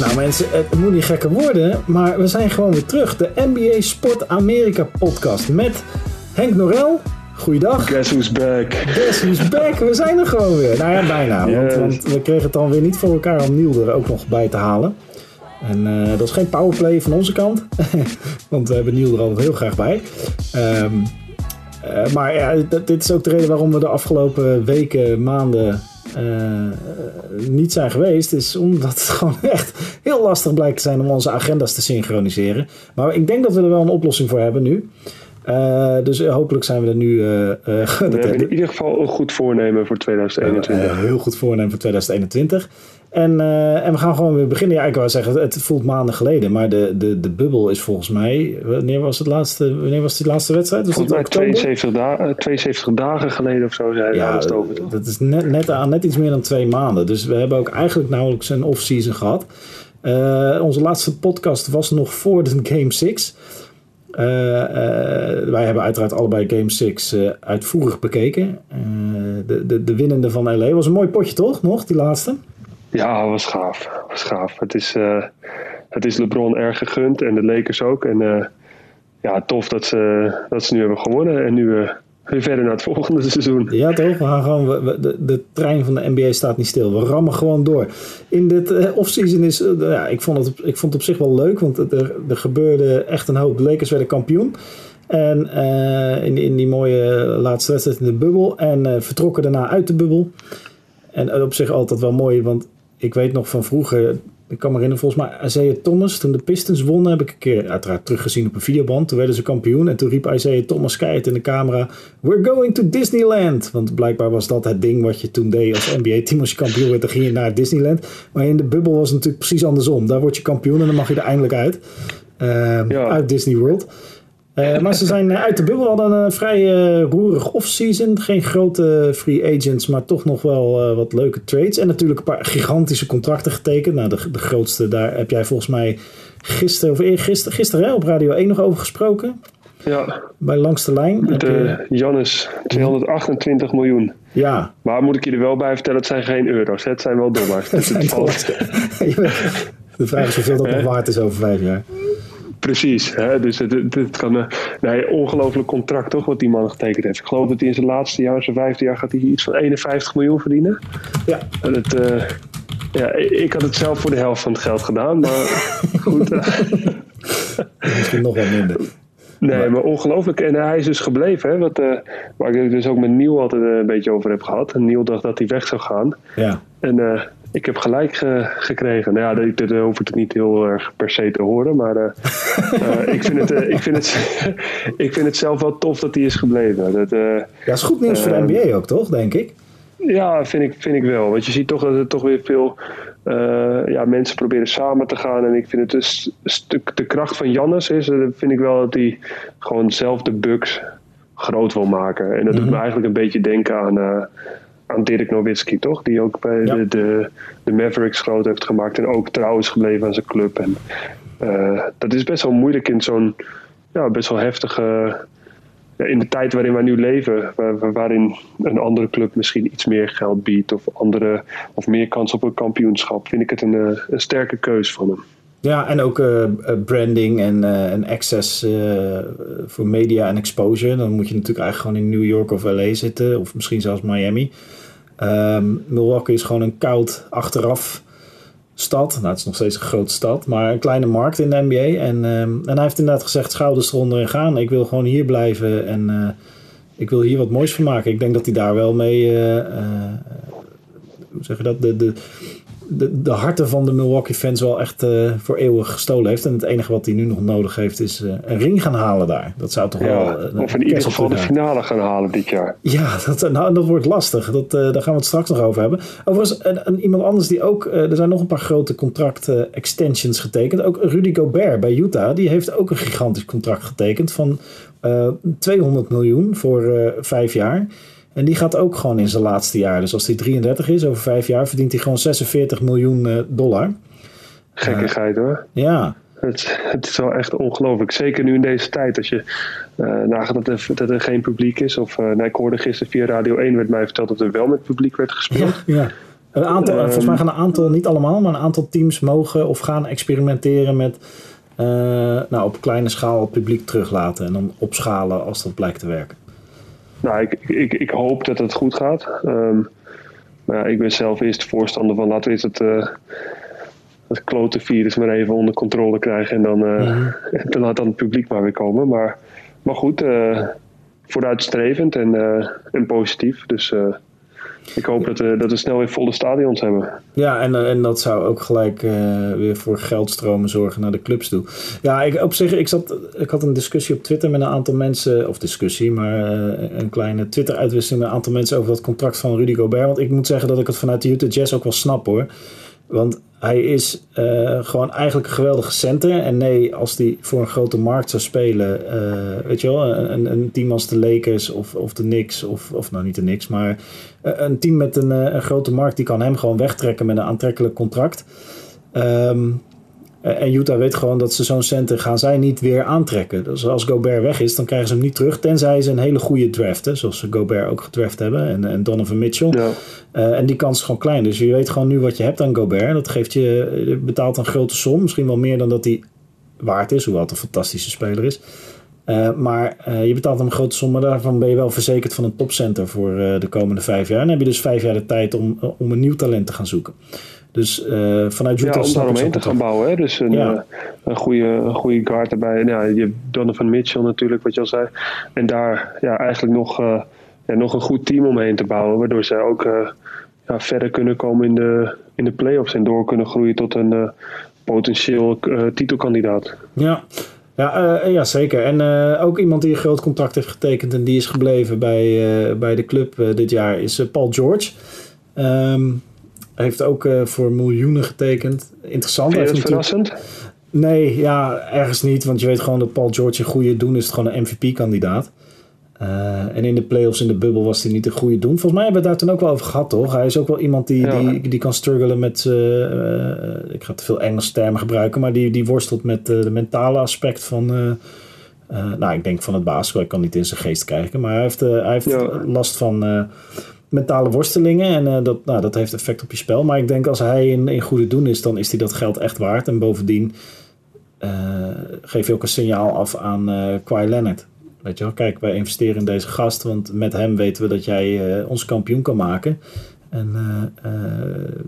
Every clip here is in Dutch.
Nou mensen, het moet niet gekker worden, maar we zijn gewoon weer terug. De NBA Sport Amerika podcast met Henk Norel. Goeiedag. Guess who's back. Guess who's back. We zijn er gewoon weer. Nou ja, bijna. Want, Yes. want we kregen het dan weer niet voor elkaar om Niel er ook nog bij te halen. En eh, dat is geen powerplay van onze kant. want we hebben Niel er altijd heel graag bij. Ehm, eh, maar ja, dit is ook de reden waarom we de afgelopen weken, maanden niet zijn geweest. Is omdat het gewoon echt heel lastig blijkt te zijn om onze agenda's te synchroniseren. Maar ik denk dat we er wel een oplossing voor hebben nu. Eh, dus eh, hopelijk zijn we er nu. eh, eh, We hebben in ieder geval een goed voornemen voor 2021. eh, heel goed voornemen voor 2021. En, eh, en we gaan gewoon weer beginnen. Ja, ik wou zeggen, het voelt maanden geleden. Maar de, de, de bubbel is volgens mij. Wanneer was, het laatste, wanneer was die laatste wedstrijd? Was Volgens mij dat oktober? 72, da eh, 72 dagen geleden of zo zei Ja, het over. toch? dat is net, net, aan, net iets meer dan twee maanden. Dus we hebben ook eigenlijk nauwelijks een off-season gehad. Eh, onze laatste podcast was nog voor de Game 6. Eh, eh, wij hebben uiteraard allebei Game 6 eh, uitvoerig bekeken. De, de, de winnende van LA was een mooi potje, toch? Nog, die laatste? Ja, was gaaf. Was gaaf. Het is, eh, het is LeBron erg gegund en de Lakers ook. En eh, ja, tof dat ze, dat ze nu hebben gewonnen. En nu weer verder naar het volgende seizoen. Ja, toch? We gaan gewoon, we- de, de trein van de NBA staat niet stil. We rammen gewoon door. In dit eh, offseason is, ja, ik vond, het, ik vond het op zich wel leuk, want er, er gebeurde echt een hoop. De Lakers werden kampioen. En in, in die mooie laatste wedstrijd in de bubbel. En vertrokken daarna uit de bubbel. En op zich altijd wel mooi, want ik weet nog van vroeger. Ik kan me herinneren, volgens mij Isaiah Thomas, toen de Pistons wonnen, heb ik een keer uiteraard teruggezien op een videoband. Toen werden ze kampioen en toen riep Isaiah Thomas keihard in de camera: We're going to Disneyland. Want blijkbaar was dat het ding wat je toen deed als NBA-team. Als je kampioen werd, dan ging je naar Disneyland. Maar in de bubbel was het natuurlijk precies andersom. Daar word je kampioen en dan mag je er eindelijk uit. Eh, Ja. Uit Disney World. Eh, maar ze zijn eh, uit de bubbel. hadden een vrij eh, roerig off-season. Geen grote free agents, maar toch nog wel wat leuke trades. En natuurlijk een paar gigantische contracten getekend. Nou, de, de grootste, daar heb jij volgens mij gisteren, of eergisteren, gisteren hè, op Radio 1 nog over gesproken. Ja, Bij Langs de Lijn. De Jannes 228 miljoen. ja, Maar moet ik je er wel bij vertellen, het zijn geen euro's. hè, Het zijn wel dollars. Dus het valt- de vraag is hoeveel dat nog waard is over vijf jaar. Precies, hè? dus het, het, het kan een nee, ongelooflijk contract toch, wat die man getekend heeft. Ik geloof dat hij in zijn laatste jaar, zijn vijfde jaar, gaat hij iets van 51 miljoen verdienen. Ja, En het, eh, ja, ik had het zelf voor de helft van het geld gedaan, maar goed. eh, misschien nog wat minder. nee, maar ongelooflijk. En hij is dus gebleven, hè, wat, eh, waar ik dus ook met Niel altijd eh, een beetje over heb gehad. En Niel dacht dat hij weg zou gaan. Ja, En eh, ik heb gelijk ge- gekregen. Nou ja, dit, dit hoef het niet heel erg per se te horen. Maar eh, eh, ik, vind het, eh, ik, vind het, ik vind het zelf wel tof dat hij is gebleven. Dat, eh, ja is goed nieuws voor de NBA ook, toch? Denk ik. ja, vind ik, vind ik wel. Want je ziet toch dat er toch weer veel eh, ja, mensen proberen samen te gaan. En ik vind het dus stuk de kracht van Jannes is. eh, vind ik wel dat hij gewoon zelf de Bucks groot wil maken. En dat doet me eigenlijk een beetje denken aan, eh, aan Dirk Nowitzki, toch? Die ook bij Ja. de, de, de Mavericks groot heeft gemaakt. En ook trouw is gebleven aan zijn club. En eh, dat is best wel moeilijk in zo'n ja, best wel heftige ja, in de tijd waarin wij nu leven, waar- waarin een andere club misschien iets meer geld biedt of, andere, of meer kans op een kampioenschap, vind ik het een, eh, een sterke keus van hem. Ja, en ook eh, eh, branding en, eh, en access voor media en exposure. Dan moet je natuurlijk eigenlijk gewoon in New York of LA zitten, of misschien zelfs Miami. Ehm, Milwaukee is gewoon een koud achteraf stad. Nou, het is nog steeds een grote stad, maar een kleine markt in de NBA. En, ehm, en hij heeft inderdaad gezegd: schouders eronder en gaan. Ik wil gewoon hier blijven en ik wil hier wat moois van maken. Ik denk dat hij daar wel mee. hoe zeg je dat? De, de, de, de harten van de Milwaukee fans wel echt eh, voor eeuwig gestolen heeft. En het enige wat hij nu nog nodig heeft is eh, een ring gaan halen daar. Dat zou toch wel... Eh, of een in ieder geval de finale gaan halen dit jaar. Ja, dat, nou, dat wordt lastig. Dat, eh, daar gaan we het straks nog over hebben. Overigens, en, en iemand anders die ook... eh, er zijn nog een paar grote contract-extensions getekend. Ook Rudy Gobert bij Utah. Die heeft ook een gigantisch contract getekend van eh 200 miljoen voor eh, vijf jaar. En die gaat ook gewoon in zijn laatste jaar. Dus als hij 33 is, over vijf jaar, verdient hij gewoon 46 miljoen eh, dollar. Gekkigheid hoor. Ja, Het, het is wel echt ongelooflijk. Zeker nu in deze tijd. Als je eh nagaat dat er, dat er geen publiek is. Of eh, nou, ik hoorde gisteren via Radio 1 werd mij verteld dat er wel met publiek werd gespeeld. ja, ja. Een aantal, volgens mij gaan een aantal, niet allemaal, maar een aantal teams mogen of gaan experimenteren met nou, op kleine schaal het publiek teruglaten en dan opschalen als dat blijkt te werken. Nou, ik, ik, ik hoop dat het goed gaat. Um, maar ja, ik ben zelf eerst voorstander van laten we eens het, uh, het klote virus maar even onder controle krijgen en dan, uh, dan laat dan het publiek maar weer komen. Maar, maar goed, uh, vooruitstrevend en, en positief. Dus ik hoop dat we, dat we snel weer volle stadions hebben. Ja, en, en dat zou ook gelijk uh, weer voor geldstromen zorgen naar de clubs toe. Ja, ik, op zich, ik, zat, ik had een discussie op Twitter met een aantal mensen, of discussie, maar een kleine Twitter-uitwisseling met een aantal mensen over dat contract van Rudy Gobert. Want ik moet zeggen dat ik het vanuit de Utah Jazz ook wel snap hoor. Want hij is uh, gewoon eigenlijk een geweldige center. En nee, als hij voor een grote markt zou spelen, uh, weet je wel, een, een, team als de Lakers of, of de Knicks, of, of nou niet de Knicks, maar een team met een, een grote markt, die kan hem gewoon wegtrekken met een aantrekkelijk contract. Um, eh, en Utah weet gewoon dat ze zo'n center gaan zij niet weer aantrekken. Dus als Gobert weg is, dan krijgen ze hem niet terug. Tenzij ze een hele goede draften, zoals ze Gobert ook gedraft hebben. En, en Donovan Mitchell. Ja. Uh, en die kans is gewoon klein. Dus je weet gewoon nu wat je hebt aan Gobert. Dat geeft je, je betaalt een grote som. Misschien wel meer dan dat hij waard is. Hoewel het een fantastische speler is. Uh, maar uh, je betaalt hem een grote som, maar daarvan ben je wel verzekerd van een topcenter voor uh, de komende vijf jaar. En dan heb je dus vijf jaar de tijd om, om een nieuw talent te gaan zoeken. Dus vanuit Utah... Ja, om daaromheen te gaan bouwen. Hè? Dus een, ja. een, goede, een goede guard erbij. Nou, je hebt Donovan Mitchell natuurlijk, wat je al zei. En daar ja, eigenlijk nog, ja, nog een goed team omheen te bouwen. Waardoor zij ook ja, verder kunnen komen in de, in de playoffs. En door kunnen groeien tot een potentieel titelkandidaat. Ja, ja, uh, ja, zeker. En uh, ook iemand die een groot contract heeft getekend en die is gebleven bij, uh, bij de club dit jaar is Paul George. Um, heeft ook voor miljoenen getekend. Interessant. Vind je verrassend? Nee, ja, ergens niet. Want je weet gewoon dat Paul George een goede doen is. Het gewoon een MVP-kandidaat. Uh, en in de playoffs in de bubbel was hij niet een goede doen. Volgens mij hebben we het daar toen ook wel over gehad, toch? Hij is ook wel iemand die, ja. die, die kan struggelen met... Uh, ik ga te veel Engelse termen gebruiken... maar die, die worstelt met de mentale aspect van... nou, ik denk van het basketbal. Ik kan niet in zijn geest kijken. Maar hij heeft, hij heeft ja. last van mentale worstelingen. En dat, nou, dat heeft effect op je spel. Maar ik denk als hij in, in goede doen is, dan is hij dat geld echt waard. En bovendien geef je ook een signaal af aan Kawhi Leonard. Weet je kijk, wij investeren in deze gast, want met hem weten we dat jij ons kampioen kan maken. En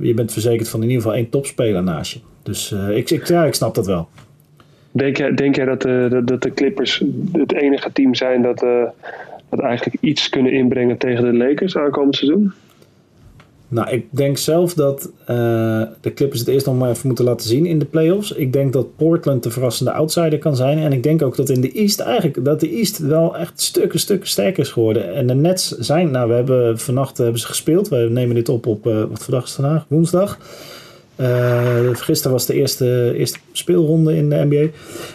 je bent verzekerd van in ieder geval één topspeler naast je. Dus ik, ik, ja, ik snap dat wel. Denk jij, denk jij dat, de, dat de Clippers het enige team zijn dat dat eigenlijk iets kunnen inbrengen tegen de Lakers aankomend seizoen? Nou, ik denk zelf dat uh, de Clippers het eerst nog maar even moeten laten zien in de playoffs. Ik denk dat Portland de verrassende outsider kan zijn. En ik denk ook dat in de East eigenlijk dat de East wel echt stukken, stukken sterker is geworden. En de Nets zijn, nou, we hebben vannacht hebben ze gespeeld. We nemen dit op op, uh, wat vandaag is vandaag? Woensdag. Uh, gisteren was de eerste, eerste speelronde in de NBA.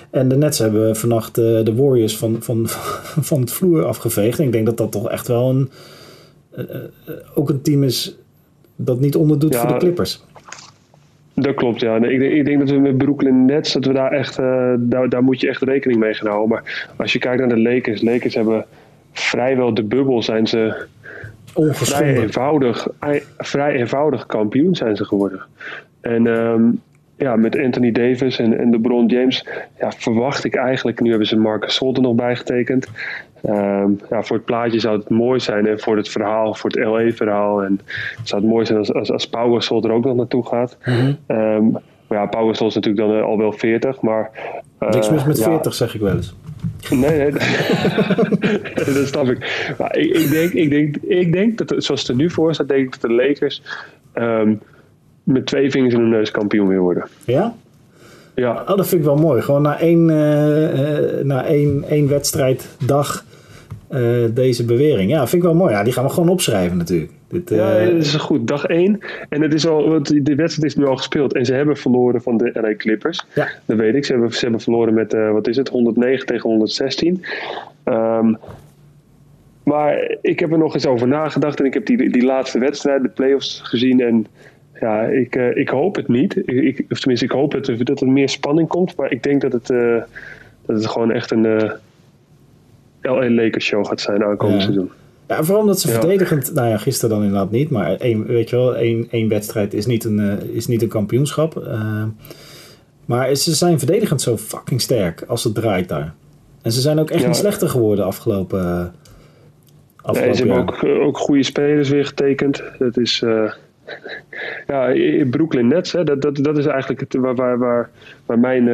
En de Nets hebben vannacht de Warriors van, van, van het vloer afgeveegd. En ik denk dat dat toch echt wel een, ook een team is dat niet onderdoet ja, voor de Clippers. Dat klopt, ja. ik, denk, ik denk dat we met Brooklyn Nets, dat we daar echt, daar, daar moet je echt rekening mee gaan houden. Maar als je kijkt naar de Lakers, Lakers hebben vrijwel de bubbel zijn ze vrij eenvoudig, vrij eenvoudig kampioen zijn ze geworden. En um, ja, met Anthony Davis en, en LeBron James ja, verwacht ik eigenlijk, nu hebben ze Marcus Sol er nog bijgetekend. Um, ja, voor het plaatje zou het mooi zijn en voor het verhaal, voor het LA-verhaal. En het zou het mooi zijn als, als, als Gasol er ook nog naartoe gaat. Mm -hmm. um, maar ja, Pau Gasol is natuurlijk dan al wel 40, maar... Uh, Niks mis met ja, 40, zeg ik wel eens. Nee, nee dat snap ik. Maar ik, ik, denk, ik, denk, ik denk dat, zoals het er nu voor staat, denk ik dat de Lakers... Um, met twee vingers in de neus kampioen weer worden. Ja? Ja. Oh, dat vind ik wel mooi. Gewoon na één, uh, na één, één wedstrijddag uh, deze bewering. Ja, vind ik wel mooi. Ja, die gaan we gewoon opschrijven natuurlijk. Dit, uh... Ja, dat is goed. Dag één. En het is al, want de wedstrijd is nu al gespeeld. En ze hebben verloren van de LA Clippers. Ja. Dat weet ik. Ze hebben, ze hebben verloren met, uh, wat is het, 109 tegen 116. Um, maar ik heb er nog eens over nagedacht. En ik heb die, die laatste wedstrijd, de playoffs, gezien. En ja, ik, uh, ik hoop het niet. Ik, of tenminste, ik hoop dat er, dat er meer spanning komt. Maar ik denk dat het, uh, dat het gewoon echt een uh, LA Lakers show gaat zijn aankomend ja. seizoen. Ja, vooral omdat ze verdedigend, nou ja, gisteren dan inderdaad niet, maar één, weet je wel, één, één wedstrijd is niet een, is niet een kampioenschap. Maar ze zijn verdedigend zo fucking sterk als het draait daar. En ze zijn ook echt niet slechter geworden afgelopen, afgelopen nee, ze hebben ook, ook goede spelers weer getekend. Dat is, ja, Brooklyn Nets, hè, dat, dat, dat is eigenlijk het, waar, waar, waar, waar mijn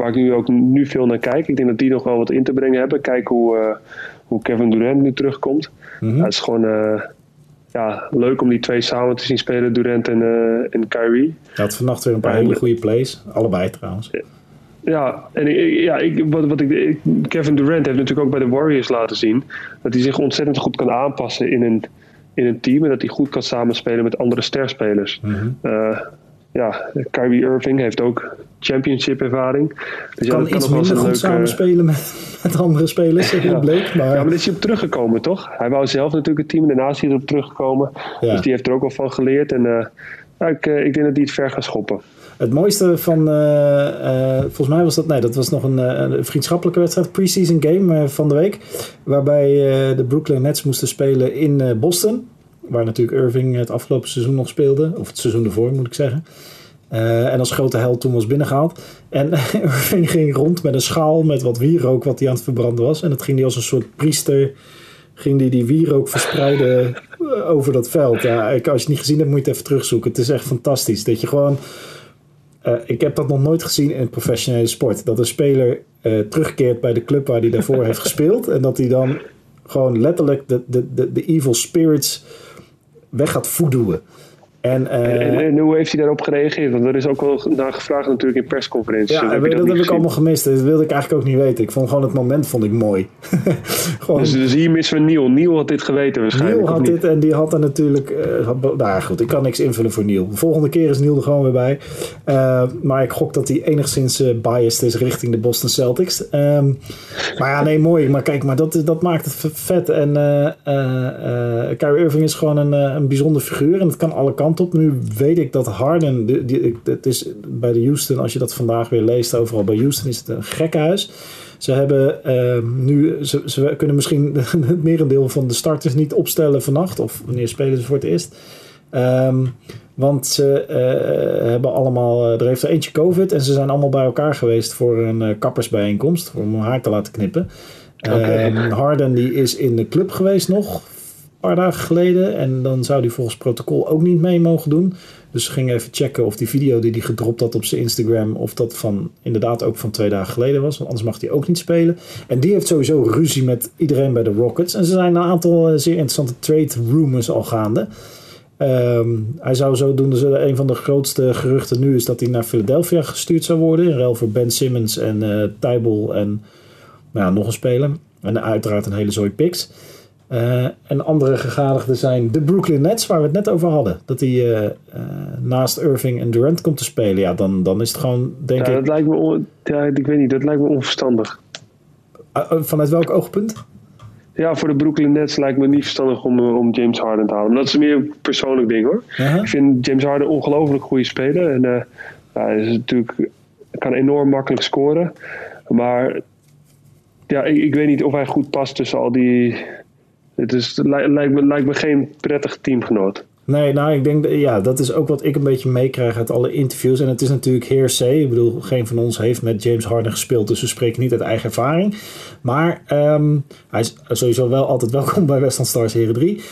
waar ik nu ook nu veel naar kijk. Ik denk dat die nog wel wat in te brengen hebben. Kijken hoe, hoe Kevin Durant nu terugkomt. Mm Het is gewoon uh, ja, leuk om die twee samen te zien spelen, Durant en, en Kyrie. Hij had vannacht weer een paar hele goede plays. Allebei trouwens. Ja, en ja, ik, wat, wat ik, Kevin Durant heeft natuurlijk ook bij de Warriors laten zien dat hij zich ontzettend goed kan aanpassen in een, in een team en dat hij goed kan samenspelen met andere sterspelers. Mm ja, Kyrie Irving heeft ook championship ervaring. Dus kan ja, iets kan minder goed leuke... samenspelen met, met andere spelers, ja. bleek. Maar... Ja, maar daar is hij op teruggekomen, toch? Hij wou zelf natuurlijk het team, daarna is hij erop teruggekomen. Dus die heeft er ook wel van geleerd. En uh, ik, uh, ik denk dat hij het ver gaat schoppen. Het mooiste van, uh, volgens mij was dat, nee, dat was nog een, een vriendschappelijke wedstrijd, preseason game van de week. Waarbij de Brooklyn Nets moesten spelen in Boston. Waar natuurlijk Irving het afgelopen seizoen nog speelde. Of het seizoen ervoor moet ik zeggen. Uh, en als grote held toen was binnengehaald. En Irving ging rond met een schaal met wat wierook wat hij aan het verbranden was. En dat ging hij als een soort priester. Ging hij die wierook verspreiden eh, over dat veld. Ja, als je het niet gezien hebt, moet je het even terugzoeken. Het is echt fantastisch. Dat je gewoon. Uh, ik heb dat nog nooit gezien in professionele sport. Dat een speler uh, terugkeert bij de club waar hij daarvoor heeft gespeeld. En dat hij dan gewoon letterlijk de, de, de, de evil spirits weg gaat voedoen. En, uh, en, hoe heeft hij daarop gereageerd? Want er is ook wel naar gevraagd natuurlijk in persconferenties. Ja, heb dat, dat heb ik allemaal gemist. Dat wilde ik eigenlijk ook niet weten. Ik vond gewoon het moment vond ik mooi. gewoon... dus, dus, hier missen we Neil. Neil had dit geweten waarschijnlijk. Neil had dit en die had er natuurlijk... Uh, had, nou goed, ik kan niks invullen voor Neil. De volgende keer is Neil er gewoon weer bij. Uh, maar ik gok dat hij enigszins biased is richting de Boston Celtics. Um, maar ja, nee, mooi. Maar kijk, maar dat, dat maakt het vet. En Kyrie Irving is gewoon een, een bijzonder figuur. En het kan alle kanten op. Nu weet ik dat Harden, die, het is bij de Houston, als je dat vandaag weer leest, overal bij Houston is het een gekkenhuis. Ze hebben uh, nu, ze, ze, kunnen misschien het merendeel van de starters niet opstellen vannacht. Of wanneer spelen ze voor het eerst. Um, want ze uh, hebben allemaal, er heeft er eentje COVID en ze zijn allemaal bij elkaar geweest voor een uh, kappersbijeenkomst. Om haar te laten knippen. Okay. Um, Harden die is in de club geweest nog paar dagen geleden. En dan zou hij volgens protocol ook niet mee mogen doen. Dus ze gingen even checken of die video die hij gedropt had op zijn Instagram... of dat van inderdaad ook van twee dagen geleden was. Want anders mag hij ook niet spelen. En die heeft sowieso ruzie met iedereen bij de Rockets. En ze zijn een aantal eh, zeer interessante trade rumors al gaande. Um, hij zou zo doen, dus een van de grootste geruchten nu is dat hij naar Philadelphia gestuurd zou worden. In ruil voor Ben Simmons en uh, en nou ja, nog een speler. En uiteraard een hele zooi picks. Uh, en andere gegadigden zijn de Brooklyn Nets, waar we het net over hadden. Dat die uh, uh, naast Irving en Durant komt te spelen. Ja, dan, dan is het gewoon, denk ja, ik... Dat lijkt me on, ja, ik weet niet, dat lijkt me onverstandig. vanuit welk oogpunt? Ja, voor de Brooklyn Nets lijkt me niet verstandig om, om James Harden te halen. dat is meer een persoonlijk ding hoor. -huh. Ik vind James Harden een ongelooflijk goede speler. En hij is natuurlijk, kan enorm makkelijk scoren. Maar ja, ik, ik weet niet of hij goed past tussen al die het is, lijkt, me, geen prettig teamgenoot. Nee, nou, ik denk, ja, dat is ook wat ik een beetje meekrijg uit alle interviews. En het is natuurlijk hearsay. Ik bedoel, geen van ons heeft met James Harden gespeeld, dus we spreken niet uit eigen ervaring. Maar um, hij is sowieso wel altijd welkom bij Westland Stars Heren 3. Uh,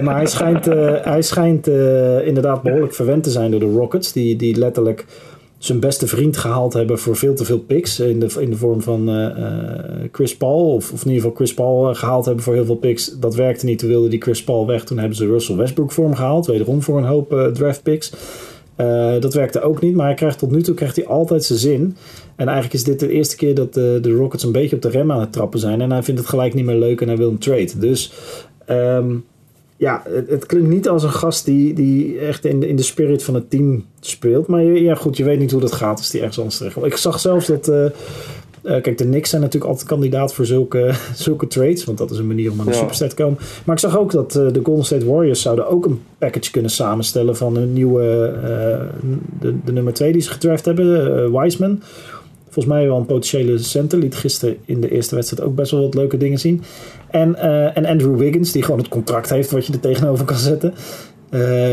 maar hij schijnt, uh, hij schijnt uh, inderdaad behoorlijk verwend te zijn door de Rockets, die, die letterlijk zijn beste vriend gehaald hebben voor veel te veel picks. In de, in de vorm van uh, Chris Paul. Of, of in ieder geval Chris Paul eh, gehaald hebben voor heel veel picks. Dat werkte niet. Toen wilde die Chris Paul weg. Toen hebben ze Russell Westbrook voor hem gehaald. Wederom voor een hoop draft picks. Dat werkte ook niet. Maar hij krijgt tot nu toe krijgt hij altijd zijn zin. En eigenlijk is dit de eerste keer dat de, de Rockets een beetje op de rem aan het trappen zijn. En hij vindt het gelijk niet meer leuk en hij wil een trade. Dus... Um, ja, het, het, klinkt niet als een gast die, die echt in de, in de spirit van het team speelt. Maar ja, goed, je weet niet hoe dat gaat als die ergens anders terecht Ik zag zelfs dat. Uh, uh, kijk, de Knicks zijn natuurlijk altijd kandidaat voor zulke, zulke trades. Want dat is een manier om aan de ja. te komen. Maar ik zag ook dat uh, de Golden State Warriors zouden ook een package kunnen samenstellen van een nieuwe. de, de nummer 2 die ze gedraft hebben, Wiseman. Volgens mij wel een potentiële center. Liet gisteren in de eerste wedstrijd ook best wel wat leuke dingen zien. En, en Andrew Wiggins, die gewoon het contract heeft wat je er tegenover kan zetten.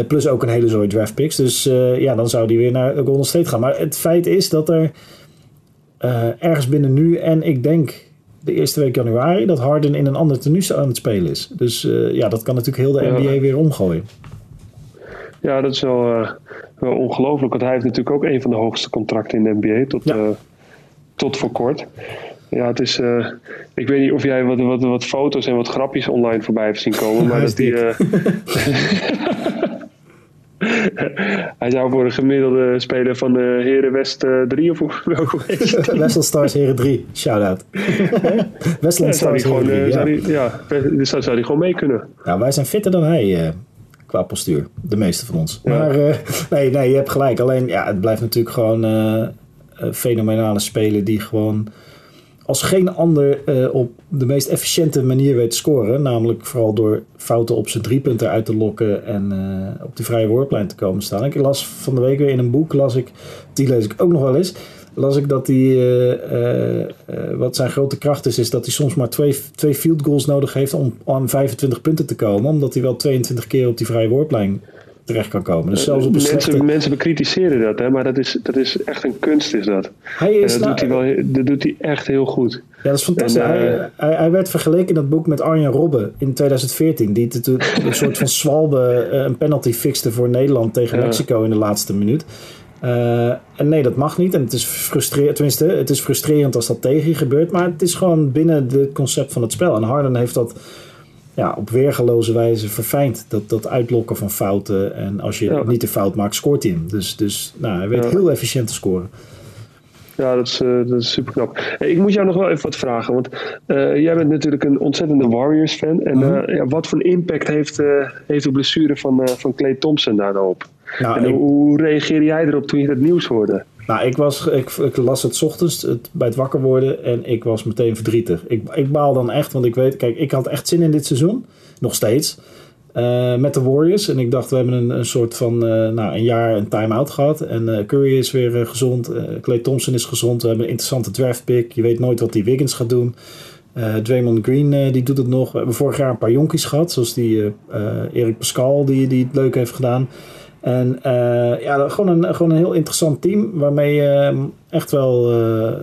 plus ook een hele zooi draft picks. Dus ja, dan zou die weer naar Golden State gaan. Maar het feit is dat er ergens binnen nu en ik denk de eerste week januari dat Harden in een ander tenue aan het spelen is. Dus ja, dat kan natuurlijk heel de NBA weer omgooien. Ja, dat is wel, wel ongelooflijk. Want hij heeft natuurlijk ook een van de hoogste contracten in de NBA tot, ja. Tot voor kort. Ja, het is. ik weet niet of jij wat, wat, wat foto's en wat grapjes online voorbij hebt zien komen. Maar dat die. Hij zou voor een gemiddelde speler van de Heren West 3 of welke Westland Stars Heren 3, shout-out. Westland ja, Stars Heren 3, ja. Zou die, ja, dus zou hij gewoon mee kunnen. Ja, wij zijn fitter dan hij uh, qua postuur. De meeste van ons. Ja. Maar uh, nee, nee, je hebt gelijk. Alleen, ja, het blijft natuurlijk gewoon uh, fenomenale spelen die gewoon als geen ander uh, op de meest efficiënte manier weet te scoren. Namelijk vooral door fouten op zijn driepunten uit te lokken en uh, op die vrije woordplein te komen staan. Ik las van de week weer in een boek, las ik, die lees ik ook nog wel eens. Las ik dat hij, wat zijn grote kracht is, is dat hij soms maar twee, twee field goals nodig heeft om aan 25 punten te komen. Omdat hij wel 22 keer op die vrije woordplein terecht kan komen. Dus zelfs op mensen, slechte... mensen bekritiseren dat, hè, maar dat is, dat is echt een kunst is dat. Hij is en dat, doet hij wel, dat doet hij echt heel goed. Ja, dat is fantastisch. En, uh, hij, hij, hij, werd vergeleken in dat boek met Arjen Robben in 2014. Die een soort van zwalbe een penalty fixte voor Nederland tegen Mexico in de laatste minuut. Uh, en nee, dat mag niet. En het is frustrerend. Tenminste, het is frustrerend als dat tegen je gebeurt. Maar het is gewoon binnen het concept van het spel. En Harden heeft dat ja, op weergeloze wijze verfijnd. Dat, dat uitlokken van fouten. En als je ja. niet de fout maakt, scoort hij hem. Dus, dus nou, hij weet ja. heel efficiënt te scoren. Ja, dat is, uh, dat is super knap. Hey, ik moet jou nog wel even wat vragen. Want uh, jij bent natuurlijk een ontzettende Warriors-fan. En uh, ja, wat voor impact heeft, heeft de blessure van, van Clay Thompson daarop? Nou, en ik... hoe reageerde jij erop toen je het nieuws hoorde? Nou, ik, was, ik, ik las het ochtends bij het wakker worden en ik was meteen verdrietig. Ik, ik baal dan echt, want ik weet, kijk, ik had echt zin in dit seizoen. Nog steeds. Uh, met de Warriors. En ik dacht, we hebben een, een soort van uh, nou, een jaar een time-out gehad. En uh, Curry is weer gezond. Clay Thompson is gezond. We hebben een interessante draft pick. Je weet nooit wat die Wiggins gaat doen. Draymond Green die doet het nog. We hebben vorig jaar een paar jonkies gehad. Zoals die Erik Pascal die, die het leuk heeft gedaan. En uh, ja, gewoon een, gewoon een heel interessant team waarmee je uh, echt wel uh,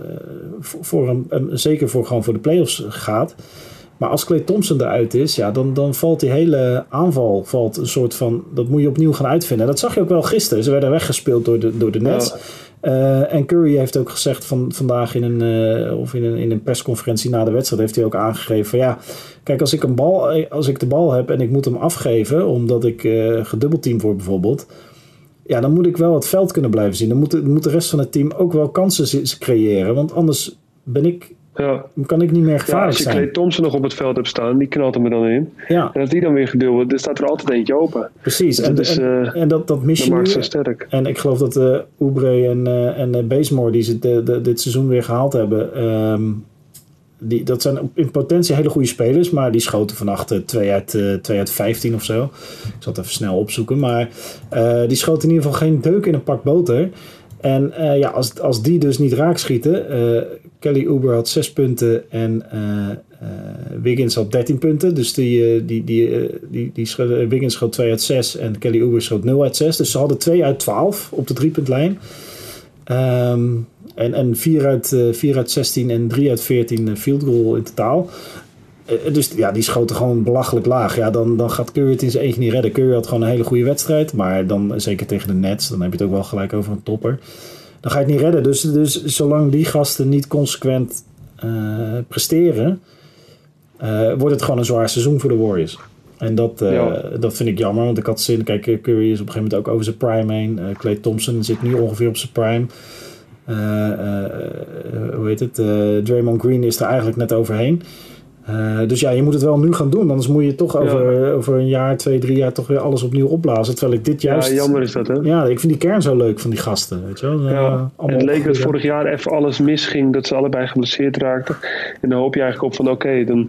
voor een, zeker voor, gewoon voor de playoffs gaat. Maar als Clay Thompson eruit is, ja, dan, dan valt die hele aanval valt een soort van. Dat moet je opnieuw gaan uitvinden. Dat zag je ook wel gisteren. Ze werden weggespeeld door de, door de Nets. Ja. Uh, en Curry heeft ook gezegd van, vandaag in een, uh, of in, een, in een persconferentie na de wedstrijd, heeft hij ook aangegeven van ja, kijk, als ik, een bal, als ik de bal heb en ik moet hem afgeven, omdat ik uh, gedubbelteamd word bijvoorbeeld, ja, dan moet ik wel het veld kunnen blijven zien. Dan moet, moet de rest van het team ook wel kansen creëren, want anders ben ik ja. kan ik niet meer gevaarlijk ja, als je Clay Thompson nog op het veld hebt staan, die knalt hem er dan in. Ja. En als die dan weer gedeeld wordt, dan staat er altijd eentje open. Precies. Dus en, is, en, uh, en, dat, dat mis je sterk. En ik geloof dat uh, Oubre en, uh, en Bazemore, die ze de, de, dit seizoen weer gehaald hebben... Um, die, dat zijn in potentie hele goede spelers, maar die schoten vannacht 2 uit, uh, uit 15 of zo. Ik zal het even snel opzoeken. Maar uh, die schoten in ieder geval geen deuk in een pak boter. En uh, ja, als, als die dus niet raak schieten. Kelly Uber had 6 punten en Wiggins had 13 punten. Dus die, die, die, die, die Wiggins schoot 2 uit 6 en Kelly Uber schoot 0 uit 6. Dus ze hadden 2 uit 12 op de driepuntlijn. Um, en, en 4 uit, uh, 4 uit 16 en 3 uit 14 field goal in totaal. Uh, dus ja, die schoten gewoon belachelijk laag. Ja, dan, dan gaat Curry het in zijn eentje niet redden. Curry had gewoon een hele goede wedstrijd. Maar dan zeker tegen de Nets, dan heb je het ook wel gelijk over een topper. Dan ga je het niet redden. Dus, dus zolang die gasten niet consequent uh, presteren, wordt het gewoon een zwaar seizoen voor de Warriors. En dat, uh, ja. dat vind ik jammer, want ik had zin. Kijk, Curry is op een gegeven moment ook over zijn prime heen. Clay Thompson zit nu ongeveer op zijn prime. Hoe heet het? Draymond Green is er eigenlijk net overheen. Dus ja, je moet het wel nu gaan doen. Anders moet je toch over, ja. over een jaar, twee, drie jaar toch weer alles opnieuw opblazen. Terwijl ik dit juist... Ja, jammer is dat hè? Ja, ik vind die kern zo leuk van die gasten. Weet je wel? Ja, het leek dat vorig jaar even alles misging. Dat ze allebei geblesseerd raakten. En dan hoop je eigenlijk op van oké, okay, dan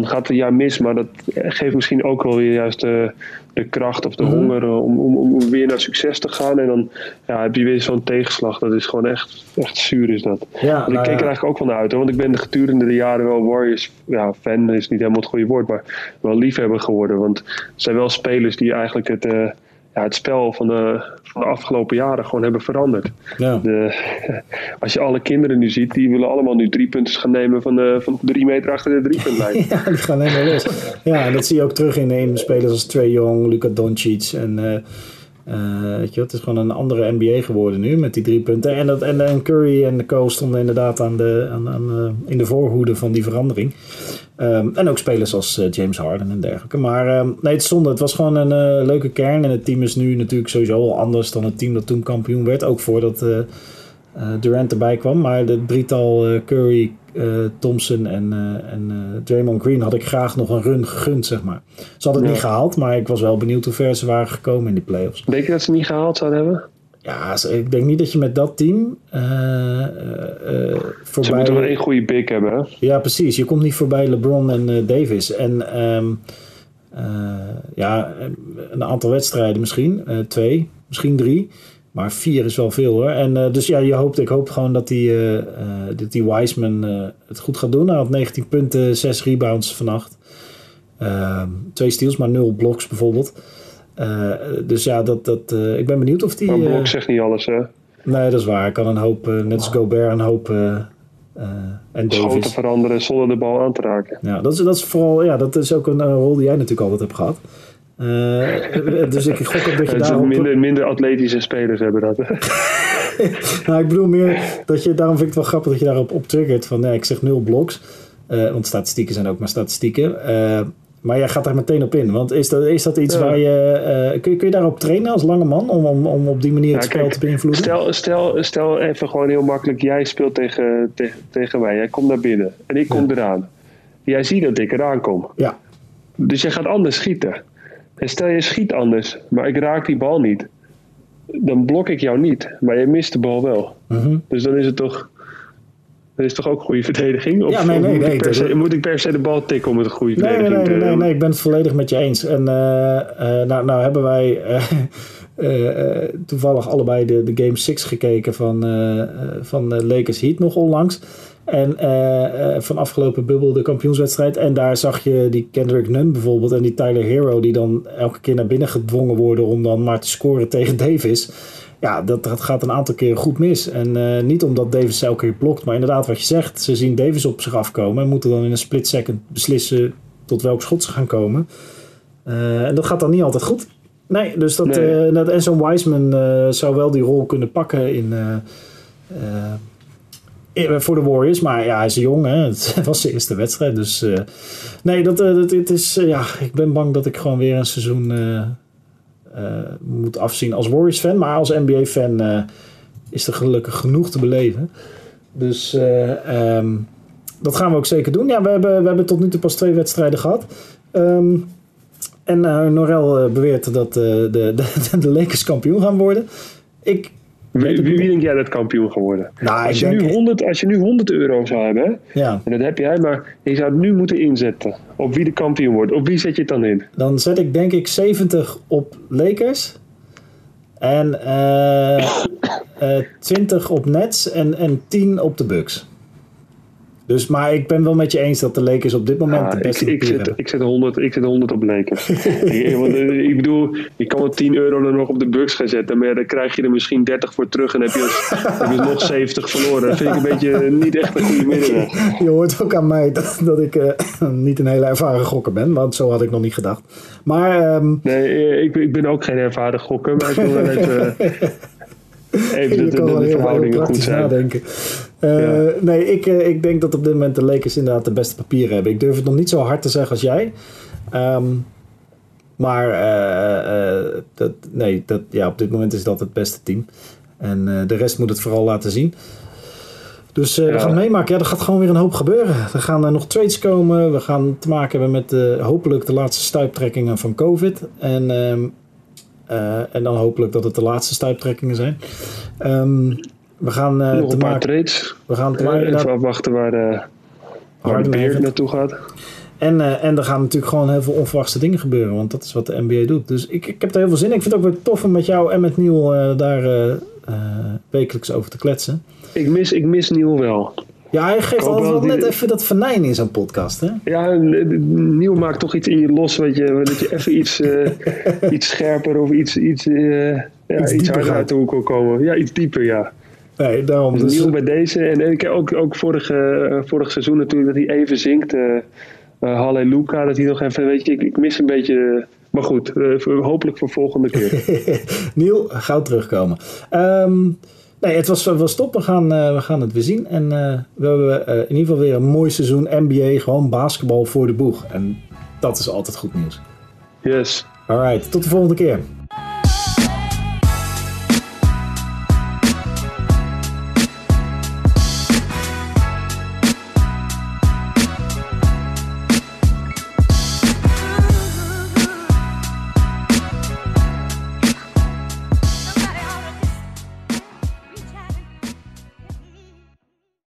dan gaat het jaar mis. Maar dat geeft misschien ook wel weer juist de, de kracht of de Mhm. honger eh, om, om, om weer naar succes te gaan. En dan ja, heb je weer zo'n tegenslag. Dat is gewoon echt, echt zuur is dat. Ja, ik nou keek ja. er eigenlijk ook van uit. Hoor, want ik ben de gedurende de jaren wel Warriors ja, fan. is niet helemaal het goede woord. Maar wel liefhebber geworden. Want het zijn wel spelers die eigenlijk het... eh, ja, het spel van de, van de afgelopen jaren gewoon hebben veranderd. Ja. De, als je alle kinderen nu ziet, die willen allemaal nu drie punten gaan nemen van, de, van drie meter achter de driepuntlijn. Ja, die gaan helemaal los. Ja, en dat zie je ook terug in, in spelers als Trey Young, Luka Doncic. En, eh, je, het is gewoon een andere NBA geworden nu met die drie punten. En, dat, en, en Curry en Co stonden inderdaad aan de, aan, eh, in de voorhoede van die verandering. Ehm, en ook spelers als eh, James Harden en dergelijke. Maar ehm, nee, het is zonde. Het was gewoon een leuke kern. En het team is nu natuurlijk sowieso al anders dan het team dat toen kampioen werd. Ook voordat Durant erbij kwam. Maar het drietal Curry, Thompson en, eh, en eh, Draymond Green had ik graag nog een run gegund, zeg maar. Ze hadden het Ja. niet gehaald, maar ik was wel benieuwd hoe ver ze waren gekomen in die playoffs. Denk je dat ze niet gehaald zouden hebben? Ja, ik denk niet dat je met dat team eh, eh, eh, Ze moeten wel voorbij... één goede big hebben. Hè? Ja, precies. Je komt niet voorbij LeBron en eh, Davis. En ehm, eh, ja, een aantal wedstrijden misschien. eh, twee, misschien drie. Maar vier is wel veel hoor. En eh, dus ja, je hoopt, ik hoop gewoon dat die, eh, eh, dat die Wiseman het goed gaat doen. Hij had 19 punten, 6 rebounds vannacht. Ehm, twee steals, maar nul blocks bijvoorbeeld. Dus ja, dat, dat, ik ben benieuwd of die... Maar Blok zegt niet alles. Hè? nee, dat is waar. Hij kan een hoop, net als Gobert, een hoop... en Schoten veranderen zonder de bal aan te raken. Ja, dat is, dat is vooral, ja, dat is ook een rol die jij natuurlijk altijd hebt gehad. Eh, dus ik gok ook dat je En ze daarop... minder, minder atletische spelers hebben dat. Nou, ik bedoel meer dat je, daarom vind ik het wel grappig dat je daarop op triggert van, nee, ik zeg nul bloks. Eh, want statistieken zijn ook maar statistieken. Eh, maar jij gaat daar meteen op in. Want is dat, is dat iets Ja. waar je, eh, kun, je... Kun je daarop trainen als lange man? Om, om, om op die manier het Ja, spel kijk, te beïnvloeden? Stel, stel, stel even gewoon heel makkelijk. Jij speelt tegen, tegen, tegen mij. Jij komt naar binnen. En ik kom eraan. Jij ziet dat ik eraan kom. Ja, Dus jij gaat anders schieten. En stel je schiet anders, maar ik raak die bal niet. Dan blok ik jou niet, maar je mist de bal wel. Mhm. Dus dan is het toch. Dan is toch ook goede verdediging? Of, Ja, nee, nee, moet, nee, ik per dat- se, moet ik per se de bal tikken om het een goede Nee, nee, verdediging nee, te nee, nee, ik ben het volledig met je eens. En eh, eh, nou, nou hebben wij eh, toevallig allebei de, de Game 6 gekeken van, van Lakers Heat nog onlangs. En eh, van afgelopen bubbel de kampioenswedstrijd. En daar zag je die Kendrick Nunn bijvoorbeeld en die Tyler Hero... die dan elke keer naar binnen gedwongen worden om dan maar te scoren tegen Davis. Ja, dat, dat gaat een aantal keren goed mis. En eh, niet omdat Davis elke keer blokt, maar inderdaad wat je zegt. Ze zien Davis op zich afkomen en moeten dan in een split second beslissen tot welk schot ze gaan komen. En dat gaat dan niet altijd goed. Nee, dus dat, Nee. dat en zo'n Wiseman zou wel die rol kunnen pakken in, in- voor de Warriors. Maar ja, hij is jong, hè. het was zijn eerste wedstrijd. Dus eh, nee, dat, eh, dat, het is, eh, ja, ik ben bang dat ik gewoon weer een seizoen eh, eh, moet afzien als Warriors-fan. Maar als NBA-fan eh, is er gelukkig genoeg te beleven. Dus eh, ehm, dat gaan we ook zeker doen. Ja, we hebben, we hebben tot nu toe pas twee wedstrijden gehad. Ehm, en eh, Norel eh, beweert dat eh, de, de, de Lakers kampioen gaan worden. Ik, Wie, wie, wie denk jij dat kampioen geworden? nou, Als je, nu 100, als je nu 100 euro zou hebben, ja, en dat heb jij, maar je zou het nu moeten inzetten op wie de kampioen wordt. Op wie zet je het dan in? dan zet ik denk ik 70 op Lakers. En eh, eh, 20 op Nets en, en 10 op de Bucks. Dus, maar ik ben wel met je eens dat de Lakers op dit moment de ik, beste ik, zet, hebben. ik, zet 100, ik zet 100 op Lakers. ik, want, eh, ik bedoel, je kan wel 10 euro er nog op de Bucks gaan zetten, maar ja, dan krijg je er misschien 30 voor terug en heb je, heb je nog 70 verloren. Dat vind ik een beetje niet echt een goede middenweg. Je hoort ook aan mij dat, dat ik eh, niet een hele ervaren gokker ben, want zo had ik nog niet gedacht. Maar ehm, Nee, eh, ik, ik ben ook geen ervaren gokker, maar ik wil wel even, even de, de, heel verhoudingen goed zijn. nadenken. Eh, Ja. Nee, ik, eh, ik denk dat op dit moment de Lakers inderdaad de beste papieren hebben. Ik durf het nog niet zo hard te zeggen als jij. Ehm, maar eh, dat, nee, dat, ja, op dit moment is dat het beste team. En de rest moet het vooral laten zien. Dus we gaan meemaken. Ja, er gaat gewoon weer een hoop gebeuren. Er gaan er nog trades komen. We gaan te maken hebben met hopelijk de laatste stuiptrekkingen van COVID. En, ehm, eh, en dan hopelijk dat het de laatste stuiptrekkingen zijn. Ehm, we gaan eh, Nog een paar trades. We gaan te Eh, maken. even afwachten waar de, waar de beer naartoe gaat. En, uh, en er gaan natuurlijk gewoon heel veel onverwachte dingen gebeuren. Want dat is wat de NBA doet. Dus ik, ik heb er heel veel zin in. Ik vind het ook weer tof om met jou en met Niel uh, daar uh, wekelijks over te kletsen. Ik mis, ik mis Niel wel. Ja, hij geeft altijd wel net even dat venijn in zo'n podcast, hè? Ja, Niel maakt toch iets in je los, weet je, dat je even iets, iets scherper of iets, iets, ja, iets, iets harder uit de hoek wil komen. Ja, iets dieper, ja. Nee, daarom. Dus. Niel bij deze. En ik heb ook, ook vorige, vorig seizoen natuurlijk dat hij even zingt. Uh, Halleluja, dat hij nog even, weet je, ik, ik mis een beetje. Maar goed, uh, hopelijk voor volgende keer. Niel, gauw terugkomen. Um, nee, het was, was top. We gaan, uh, we gaan het weer zien. En we hebben in ieder geval weer een mooi seizoen NBA. Gewoon basketbal voor de boeg. En dat is altijd goed nieuws. Yes. Alright, tot de volgende keer.